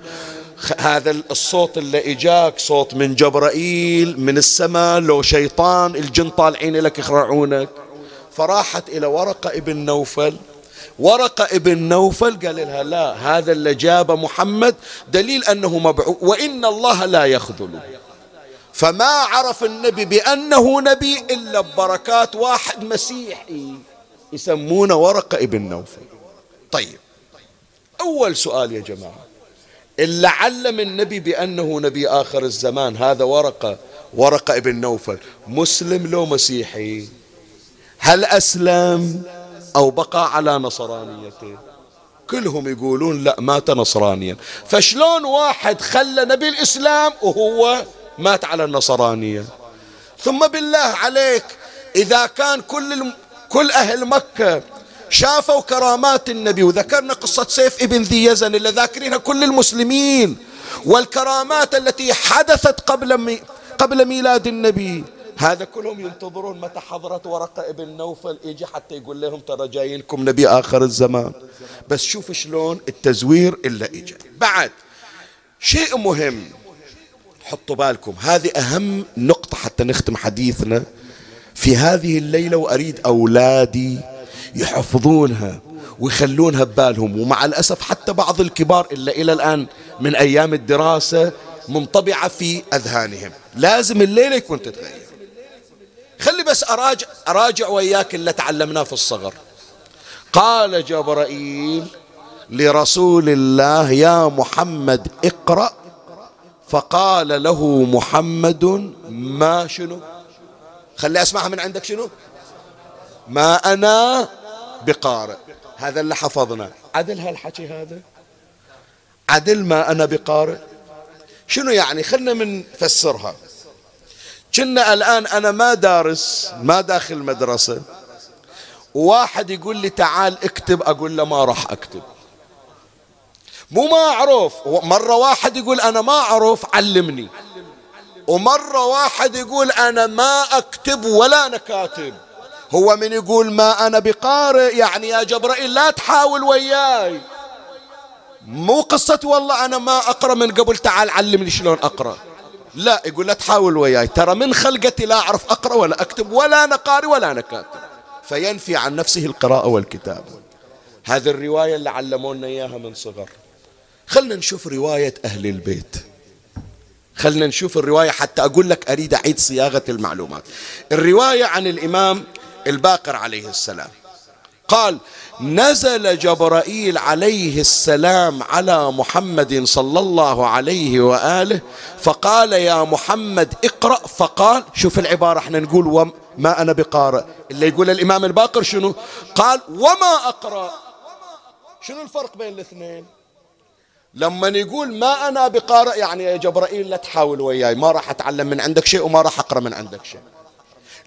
هذا الصوت اللي إجاك صوت من جبرائيل من السماء لو شيطان الجن طالعين لك يخرعونك. فراحت إلى ورقة ابن نوفل. ورقة ابن نوفل قال لها لا هذا اللي جاب محمد دليل أنه مبعوث وإن الله لا يخذل فما عرف النبي بأنه نبي إلا ببركات واحد مسيحي يسمونه ورقة ابن نوفل. طيب. أول سؤال يا جماعة. اللي علم النبي بأنه نبي آخر الزمان هذا ورقة ورقة ابن نوفل. مسلم لو مسيحي هل أسلم أو بقى على نصرانيته؟ كلهم يقولون لا مات نصرانيا. فشلون واحد خلى نبي الإسلام وهو مات على النصرانية؟ ثم بالله عليك إذا كان كل كل أهل مكة شافوا كرامات النبي وذكرنا قصة سيف ابن ذي يزن اللي ذاكرينها كل المسلمين والكرامات التي حدثت قبل مي قبل ميلاد النبي. هذا كلهم ينتظرون متى حضرت ورقة ابن نوفل يجي حتى يقول لهم ترى جايينكم نبي آخر الزمان. بس شوف شلون التزوير إلا إجا. بعد شيء مهم. حطوا بالكم هذه أهم نقطة حتى نختم حديثنا. في هذه الليلة وأريد أولادي يحفظونها ويخلونها ببالهم. ومع الأسف حتى بعض الكبار إلا إلى الآن من أيام الدراسة منطبعة في أذهانهم. لازم الليلة يكون تتغير. خلي بس أراجع, أراجع وياك اللي تعلمناه في الصغر. قال جبرائيل لرسول الله يا محمد اقرأ. فقال له محمد ما شنو؟ خلي أسمعها من عندك شنو؟ ما أنا بقارئ. هذا اللي حفظنا. عدل هالحكي هذا؟ عدل ما أنا بقارئ. شنو يعني؟ خلنا من فسرها كنا الآن أنا ما دارس ما داخل مدرسة. واحد يقول لي تعال اكتب أقول له ما راح أكتب. مو ما أعرف. مرة واحد يقول أنا ما أعرف علمني. ومرة واحد يقول أنا ما أكتب ولا أنا كاتب. هو من يقول ما أنا بقارئ يعني يا جبرائيل لا تحاول وياي. مو قصة والله أنا ما أقرأ من قبل تعال علمني شلون أقرأ. لا يقول لا تحاول وياي. ترى من خلقتي لا أعرف أقرأ ولا أكتب ولا أنا قارئ ولا أنا كاتب. فينفي عن نفسه القراءة والكتابة. هذه الرواية اللي علمونا إياها من صغر. خلنا نشوف رواية أهل البيت. خلنا نشوف الرواية حتى أقول لك أريد أعيد صياغة المعلومات. الرواية عن الإمام الباقر عليه السلام. قال نزل جبرائيل عليه السلام على محمد صلى الله عليه وآله فقال يا محمد اقرأ. فقال شوف العبارة إحنا نقول وما أنا بقارئ. اللي يقول الإمام الباقر شنو؟ قال وما أقرأ. شنو الفرق بين الاثنين؟ لما يقول ما أنا بقارئ يعني يا جبرائيل لا تحاول وياي ما راح أتعلم من عندك شيء وما راح أقرأ من عندك شيء.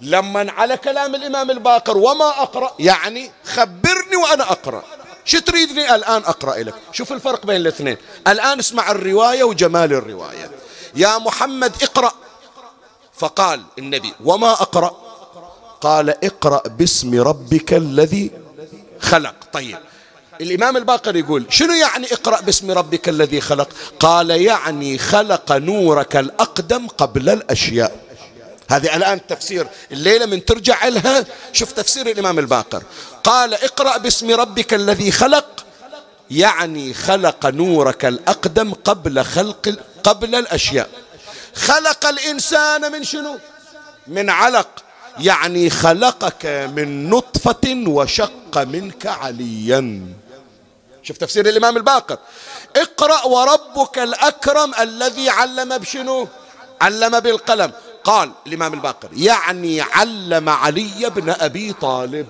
لما على كلام الإمام الباقر وما أقرأ يعني خبرني وأنا أقرأ. شو تريدني الآن أقرأ لك؟ شوف الفرق بين الاثنين. الآن اسمع الرواية وجمال الرواية. يا محمد اقرأ. فقال النبي وما أقرأ؟ قال اقرأ باسم ربك الذي خلق. طيب. الإمام الباقر يقول شنو يعني اقرأ باسم ربك الذي خلق؟ قال يعني خلق نورك الأقدم قبل الأشياء. هذه الآن تفسير الليلة من ترجع لها شوف تفسير الإمام الباقر. قال اقرأ باسم ربك الذي خلق يعني خلق نورك الأقدم قبل خلق قبل الأشياء. خلق الإنسان من شنو؟ من علق. يعني خلقك من نطفة وشق منك عليا. شوف تفسير الإمام الباقر. اقرأ وربك الأكرم الذي علم بشنو؟ علم بالقلم. قال الإمام الباقر يعني علم علي بن أبي طالب.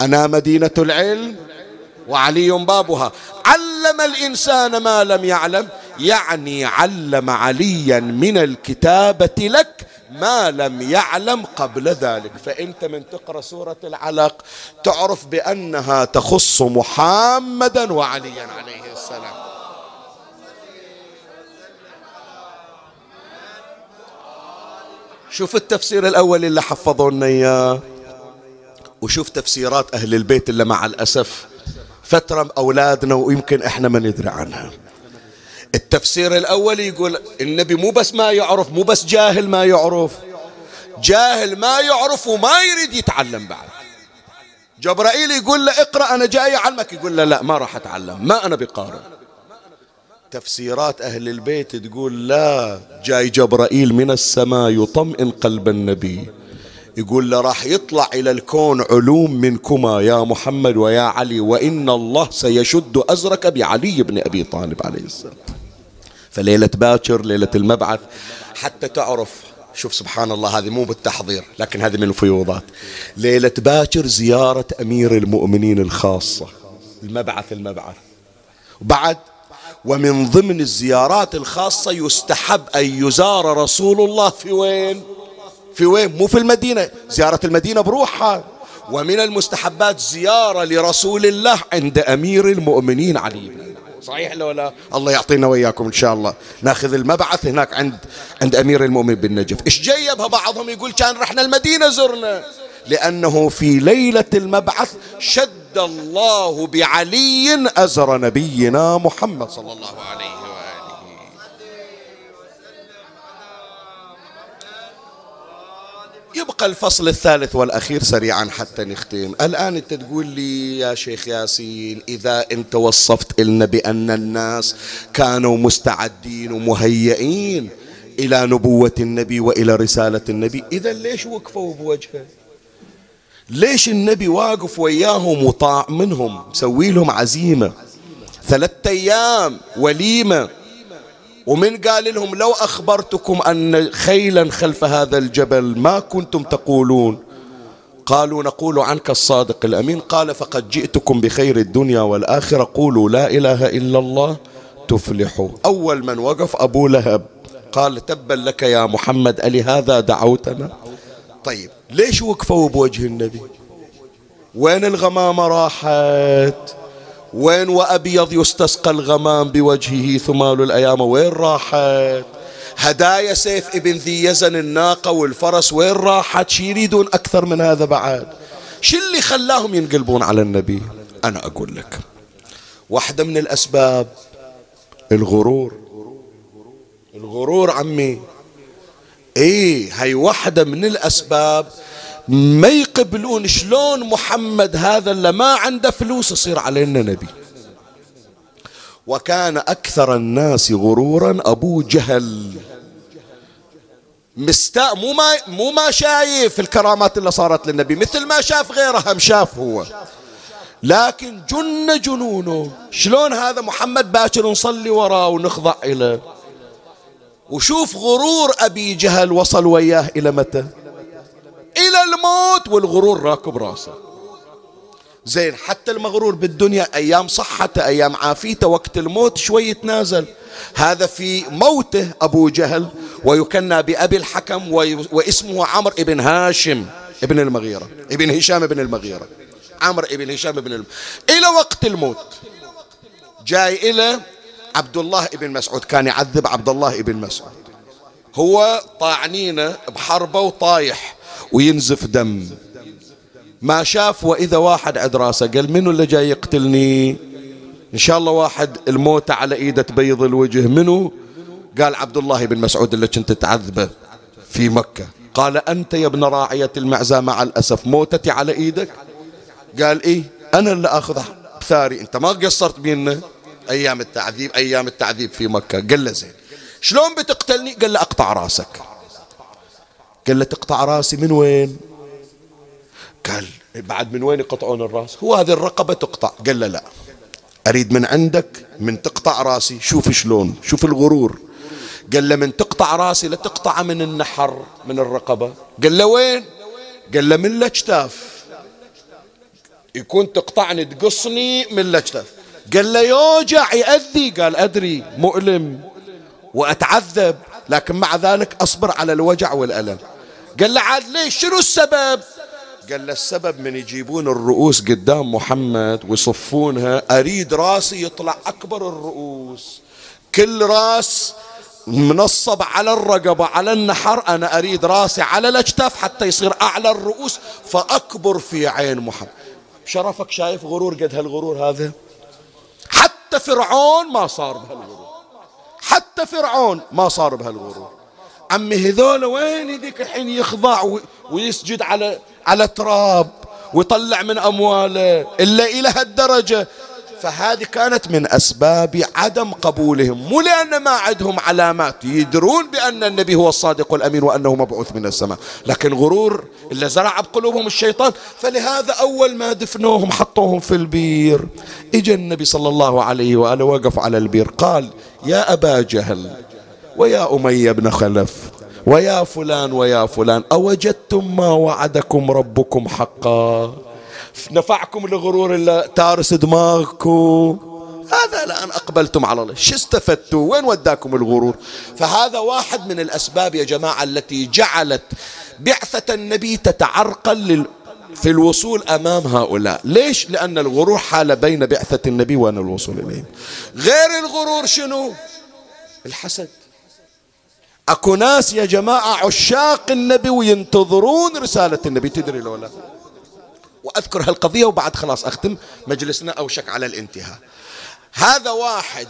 أنا مدينة العلم وعلي بابها. علم الإنسان ما لم يعلم يعني علم عليا من الكتابة لك ما لم يعلم قبل ذلك. فأنت من تقرأ سورة العلق تعرف بأنها تخص محمدا وعليا عليه السلام. شوف التفسير الأول اللي حفظوا لنا إياه وشوف تفسيرات أهل البيت اللي مع الأسف فترة أولادنا ويمكن إحنا ما ندري عنها. التفسير الأول يقول النبي مو بس ما يعرف مو بس جاهل ما يعرف. جاهل ما يعرف وما يريد يتعلم بعد. جبرائيل يقول له اقرأ أنا جاي أعلمك. يقول له لا ما راح أتعلم ما أنا بقارئ. تفسيرات أهل البيت تقول لا جاي جبرائيل من السماء يطمئن قلب النبي. يقول له راح يطلع إلى الكون علوم منكما يا محمد ويا علي وإن الله سيشد أزرك بعلي بن أبي طالب عليه السلام. فليلة باكر ليلة المبعث حتى تعرف شوف سبحان الله هذه مو بالتحضير لكن هذه من الفيوضات. ليلة باكر زيارة أمير المؤمنين الخاصة. المبعث المبعث. وبعد ومن ضمن الزيارات الخاصة يستحب أن يزار رسول الله في وين؟ في وين؟ مو في المدينة زيارة المدينة بروحها. ومن المستحبات زيارة لرسول الله عند أمير المؤمنين علي صحيح لو لا؟ الله يعطينا وإياكم إن شاء الله. ناخذ المبعث هناك عند عند أمير المؤمنين بالنجف إيش جيبها بعضهم يقول كان رحنا المدينة زرنا؟ لأنه في ليلة المبعث شد شد الله بعلي أزر نبينا محمد صلى الله عليه وآله. يبقى الفصل الثالث والأخير سريعا حتى نختم. الآن أنت تقول لي يا شيخ ياسين إذا أنت وصفت لنا بأن الناس كانوا مستعدين ومهيئين إلى نبوة النبي وإلى رسالة النبي إذا ليش وقفوا بوجهه ليش النبي واقف وياهم وطاع منهم؟ مسوي لهم عزيمة. ثلاثة أيام وليمة. ومن قال لهم لو أخبرتكم أن خيلا خلف هذا الجبل ما كنتم تقولون؟ قالوا نقول عنك الصادق الأمين. قال فقد جئتكم بخير الدنيا والآخرة. قولوا لا إله إلا الله. تفلحوا. أول من وقف أبو لهب. قال تبا لك يا محمد ألي هذا دعوتنا؟ طيب ليش وقفوا بوجه النبي؟ وين الغمامة راحت؟ وين وأبيض يستسقى الغمام بوجهه ثمال الأيام؟ وين راحت؟ هدايا سيف ابن ذي يزن الناقة والفرس وين راحت؟ شي يريدون أكثر من هذا بعد. شو اللي خلاهم ينقلبون على النبي؟ أنا أقول لك واحدة من الأسباب الغرور. الغرور عمي. إيه هي واحدة من الأسباب. ما يقبلون شلون محمد هذا اللي ما عنده فلوس يصير علينا نبي. وكان أكثر الناس غرورا أبو جهل. مستاء مو ما مو ما شايف الكرامات اللي صارت للنبي مثل ما شاف غيره هم شاف هو. لكن جن جنونه شلون هذا محمد باكر نصلي وراه ونخضع إليه؟ وشوف غرور أبي جهل وصل وياه إلى متى؟ إلى الموت والغرور راكب راسه. زين حتى المغرور بالدنيا أيام صحته أيام عافيته وقت الموت شوي يتنازل. هذا في موته أبو جهل ويكنى بأبي الحكم واسمه عمرو بن هاشم ابن المغيرة ابن هشام بن المغيرة. عمرو بن هشام بن المغيرة إلى وقت الموت. جاي إلى عبد الله بن مسعود كان يعذب عبد الله بن مسعود. هو طاعنينه بحربه وطايح وينزف دم. ما شاف وإذا واحد عند راسه قال منو اللي جاي يقتلني؟ إن شاء الله واحد الموت على إيدة تبيض الوجه. منو؟ قال عبد الله بن مسعود اللي كنت تعذبه في مكة. قال أنت يا ابن راعية المعزى مع الأسف موتتي على إيدك؟ قال إيه؟ أنا اللي أخذ ثاري أنت ما قصرت بينا أيام التعذيب أيام التعذيب في مكة. قال له زين شلون بتقتلني؟ قال له أقطع رأسك. قال له تقطع رأسي من وين؟ قال بعد من وين يقطعون الرأس؟ هو هذه الرقبة تقطع. قال له لا أريد من عندك من تقطع رأسي. شوف شلون شوف الغرور. قال له من تقطع رأسي لا تقطع من النحر من الرقبة. قال له وين؟ قال له من الاجتاف يكون تقطعني تقصني من الاجتاف قال له يوجع يأذي قال أدري مؤلم وأتعذب لكن مع ذلك أصبر على الوجع والألم. قال له عاد ليش؟ شنو السبب؟ قال له السبب من يجيبون الرؤوس قدام محمد ويصفونها أريد راسي يطلع أكبر الرؤوس. كل راس منصب على الرقبة على النحر أنا أريد راسي على الأجتاف حتى يصير أعلى الرؤوس فأكبر في عين محمد. شرفك شايف غرور؟ قد هالغرور هذا؟ حتى فرعون ما صار بهالغرور. حتى فرعون ما صار بهالغرور. عمي هذول وين ذيك الحين يخضع ويسجد على على تراب ويطلع من أمواله إلا إلى هالدرجة؟ فهذه كانت من أسباب عدم قبولهم مو لأن ما عندهم علامات يدرون بأن النبي هو الصادق الأمين وأنه مبعوث من السماء لكن غرور اللي زرع بقلوبهم الشيطان. فلهذا أول ما دفنوهم حطوهم في البير. إجا النبي صلى الله عليه وآله وقف على البير قال يا أبا جهل ويا أمية بن خلف ويا فلان ويا فلان أوجدتم ما وعدكم ربكم حقا؟ نفعكم الغرور اللي تارس دماغكم. هذا الآن أقبلتم على الله. شو استفدتوا؟ وين وداكم الغرور؟ فهذا واحد من الأسباب يا جماعة التي جعلت بعثة النبي تتعرقل في الوصول أمام هؤلاء. ليش؟ لأن الغرور حال بين بعثة النبي وأن الوصول إليه غير الغرور شنو؟ الحسد. أكو ناس يا جماعة عشاق النبي وينتظرون رسالة النبي. تدري لو لا وأذكر هالقضية وبعد خلاص أختم مجلسنا أوشك على الانتهاء. هذا واحد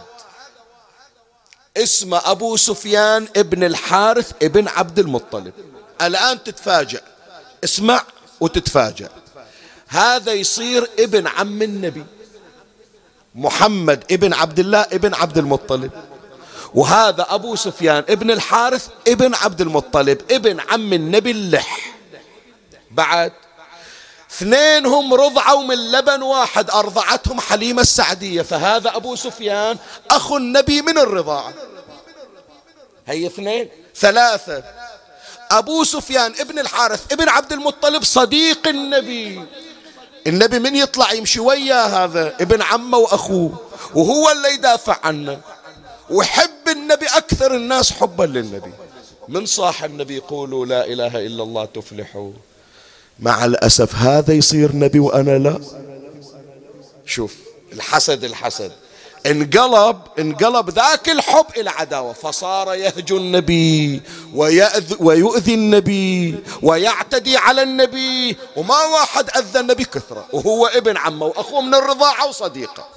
اسمه أبو سفيان ابن الحارث ابن عبد المطلب. الآن تتفاجأ. اسمع وتتفاجأ. هذا يصير ابن عم النبي محمد ابن عبد الله ابن عبد المطلب. وهذا أبو سفيان ابن الحارث ابن عبد المطلب ابن عم النبي اللح. بعد اثنينهم رضعوا من لبن واحد أرضعتهم حليمة السعدية. فهذا أبو سفيان أخو النبي من الرضاعة هي اثنين. ثلاثة. أبو سفيان ابن الحارث ابن عبد المطلب صديق النبي. النبي من يطلع يمشي وياه هذا؟ ابن عمه وأخوه. وهو اللي يدافع عنه. وحب النبي أكثر الناس حبا للنبي. من صاح النبي يقولوا لا إله إلا الله تفلحوا. مع الأسف هذا يصير نبي وأنا لا. شوف الحسد الحسد. انقلب انقلب ذاك الحب إلى عداوة. فصار يهجو النبي ويأذ ويؤذي النبي ويعتدي على النبي وما واحد أذى النبي كثرة. وهو ابن عمه وأخوه من الرضاعة وصديقه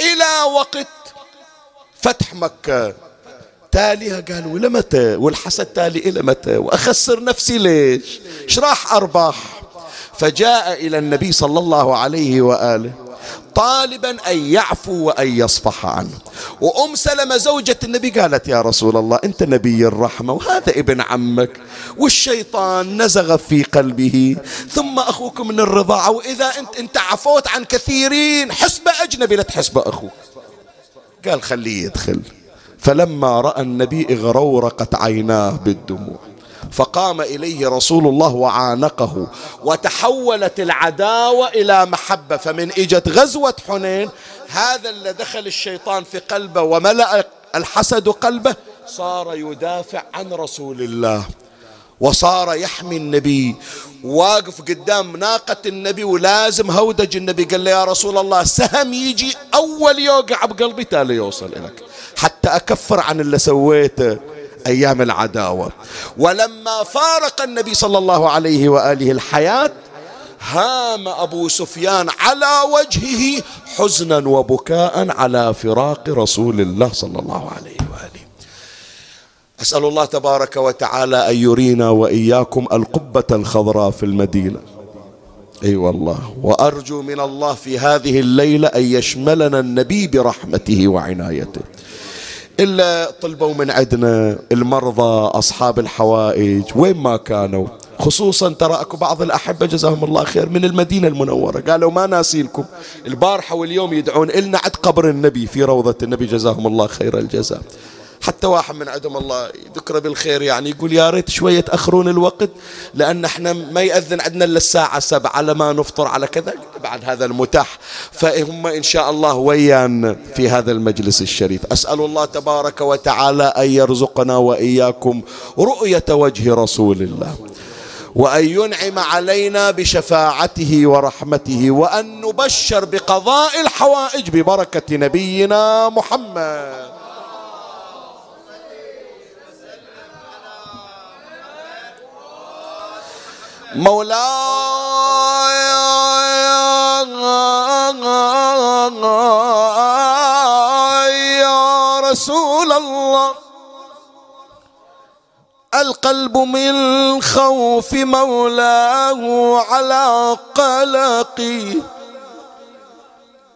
إلى وقت فتح مكة تاليها قالوا إلى متى؟ والحسد تالي إلى متى؟ وأخسر نفسي ليش؟ إيش راح أرباح فجاء إلى النبي صلى الله عليه وآله طالبا أن يعفو وأن يصفح عنه. وأم سلمة زوجة النبي قالت يا رسول الله أنت نبي الرحمة وهذا ابن عمك والشيطان نزغ في قلبه ثم أخوك من الرضاعة وإذا أنت, أنت عفوت عن كثيرين حسب أجنبي لا تحسب أخوك. قال خليه يدخل. فلما رأى النبي اغرورقت عيناه بالدموع فقام إليه رسول الله وعانقه وتحولت العداوة إلى محبة. فمن إجت غزوة حنين هذا اللي دخل الشيطان في قلبه وملأ الحسد قلبه صار يدافع عن رسول الله وصار يحمي النبي. واقف قدام ناقة النبي ولازم هودج النبي قال له يا رسول الله سهم يجي أول يوقع بقلبي تالي يوصل إليك. حتى أكفر عن اللي سويته أيام العداوة. ولما فارق النبي صلى الله عليه وآله الحياة هام أبو سفيان على وجهه حزنا وبكاء على فراق رسول الله صلى الله عليه وآله. أسأل الله تبارك وتعالى أن يرينا وإياكم القبة الخضراء في المدينة. أي أيوة والله. وأرجو من الله في هذه الليلة أن يشملنا النبي برحمته وعنايته. إلا طلبوا من عندنا المرضى أصحاب الحوائج وين ما كانوا. خصوصا ترى أكو بعض الأحبة جزاهم الله خير من المدينة المنورة. قالوا ما ناسيلكم. البارحة واليوم يدعون إلنا عند قبر النبي في روضة النبي جزاهم الله خير الجزاء. حتى واحد من عندهم الله يذكره بالخير يعني يقول يا ريت شوية تأخرون الوقت لأن إحنا ما يأذن عندنا إلا الساعة سبعة على ما نفطر على كذا بعد هذا المتاح. فهم إن شاء الله ويانا في هذا المجلس الشريف. أسأل الله تبارك وتعالى أن يرزقنا وإياكم رؤية وجه رسول الله وأن ينعم علينا بشفاعته ورحمته وأن نبشر بقضاء الحوائج ببركة نبينا محمد. مولاي يا رسول الله القلب من خوف مولاه على قلقي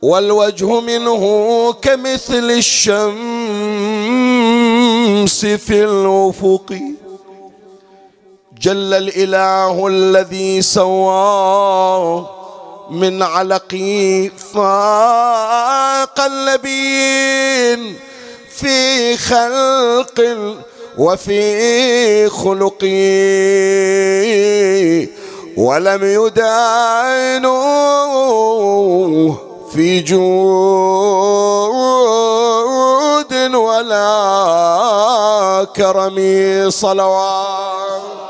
والوجه منه كمثل الشمس في الأفق. جل الإله الذي سوى من علقي فاق النبيين في خلق وفي خلق. ولم يدانوه في جود ولا كرم صلوات.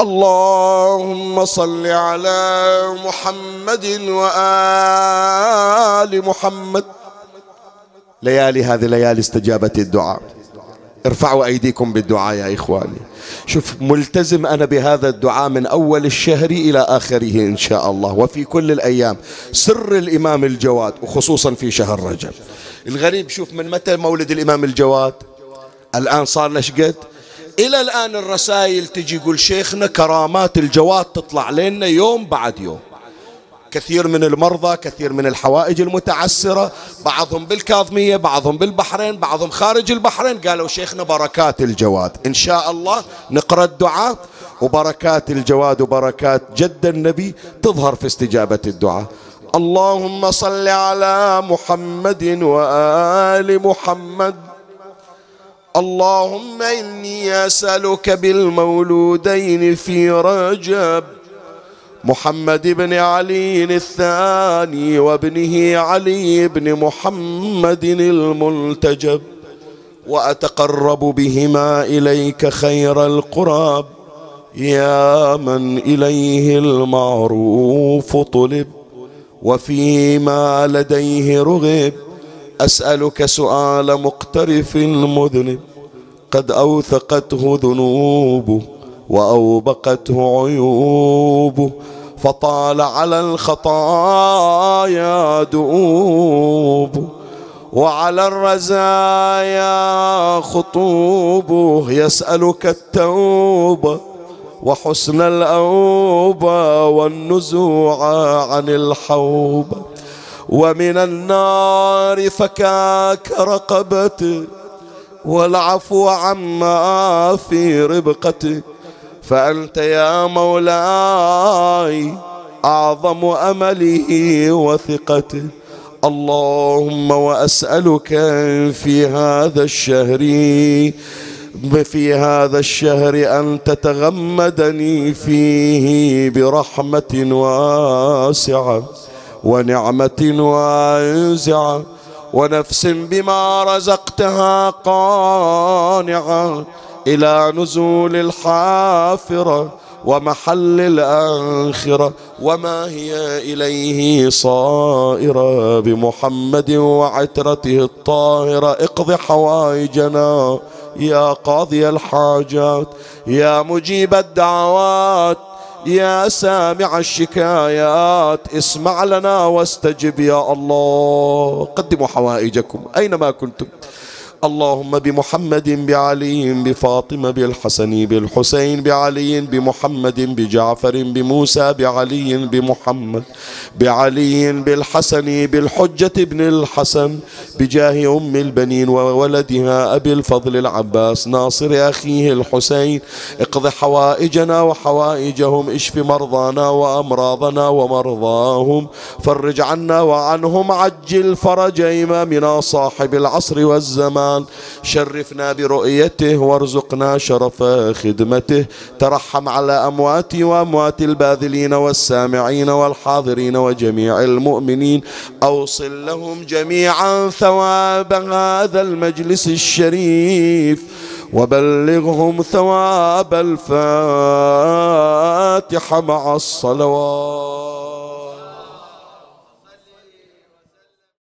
اللهم صل على محمد وآل محمد. ليالي هذه ليالي استجابة الدعاء. ارفعوا أيديكم بالدعاء يا إخواني. شوف ملتزم أنا بهذا الدعاء من أول الشهر إلى آخره إن شاء الله وفي كل الأيام. سر الإمام الجواد وخصوصا في شهر رجب. الغريب شوف من متى مولد الإمام الجواد؟ الآن صار لش قد؟ إلى الآن الرسائل تجي يقول شيخنا كرامات الجواد تطلع لنا يوم بعد يوم. كثير من المرضى كثير من الحوائج المتعسرة بعضهم بالكاظمية بعضهم بالبحرين بعضهم خارج البحرين. قالوا شيخنا بركات الجواد. إن شاء الله نقرأ الدعاء وبركات الجواد وبركات جد النبي تظهر في استجابة الدعاء. اللهم صل على محمد وآل محمد. اللهم إني أسألك بالمولودين في رجب محمد بن علي الثاني وابنه علي بن محمد الملتجب وأتقرب بهما إليك خير القراب يا من إليه المعروف طلب وفيما لديه رغب. أسألك سؤال مقترف مذنب. قد أوثقته ذنوبه وأوبقته عيوبه فطال على الخطايا دؤوب وعلى الرزايا خطوب. يسألك التوبة وحسن الأوبة والنزوع عن الحوبة ومن النار فكاك رقبتي والعفو عما في ربقتك فأنت يا مولاي أعظم أمله وثقته اللهم وأسألك في هذا الشهر في هذا الشهر أن تتغمدني فيه برحمة واسعة. ونعمة واسعة ونفس بما رزقتها قانعة إلى نزول الحافرة ومحل الآخرة وما هي إليه صائرة بمحمد وعترته الطاهرة اقض حوائجنا يا قاضي الحاجات يا مجيب الدعوات يا سامع الشكايات اسمع لنا واستجب يا الله. قدموا حوائجكم أينما كنتم. اللهم بمحمد بعلي بفاطمة بالحسن بالحسين بعلي بمحمد بجعفر بموسى بعلي بمحمد بعلي بالحسن بالحجة ابن الحسن بجاه أم البنين وولدها أبي الفضل العباس ناصر أخيه الحسين. اقض حوائجنا وحوائجهم اشف مرضانا وأمراضنا ومرضاهم. فرج عنا وعنهم عجل فرج إمامنا صاحب العصر والزمان. الرحمن شرفنا برؤيته وارزقنا شرف خدمته. ترحم على أمواتي وأموات الباذلين والسامعين والحاضرين وجميع المؤمنين. أوصل لهم جميعا ثواب هذا المجلس الشريف. وبلغهم ثواب الفاتحة مع الصلوات.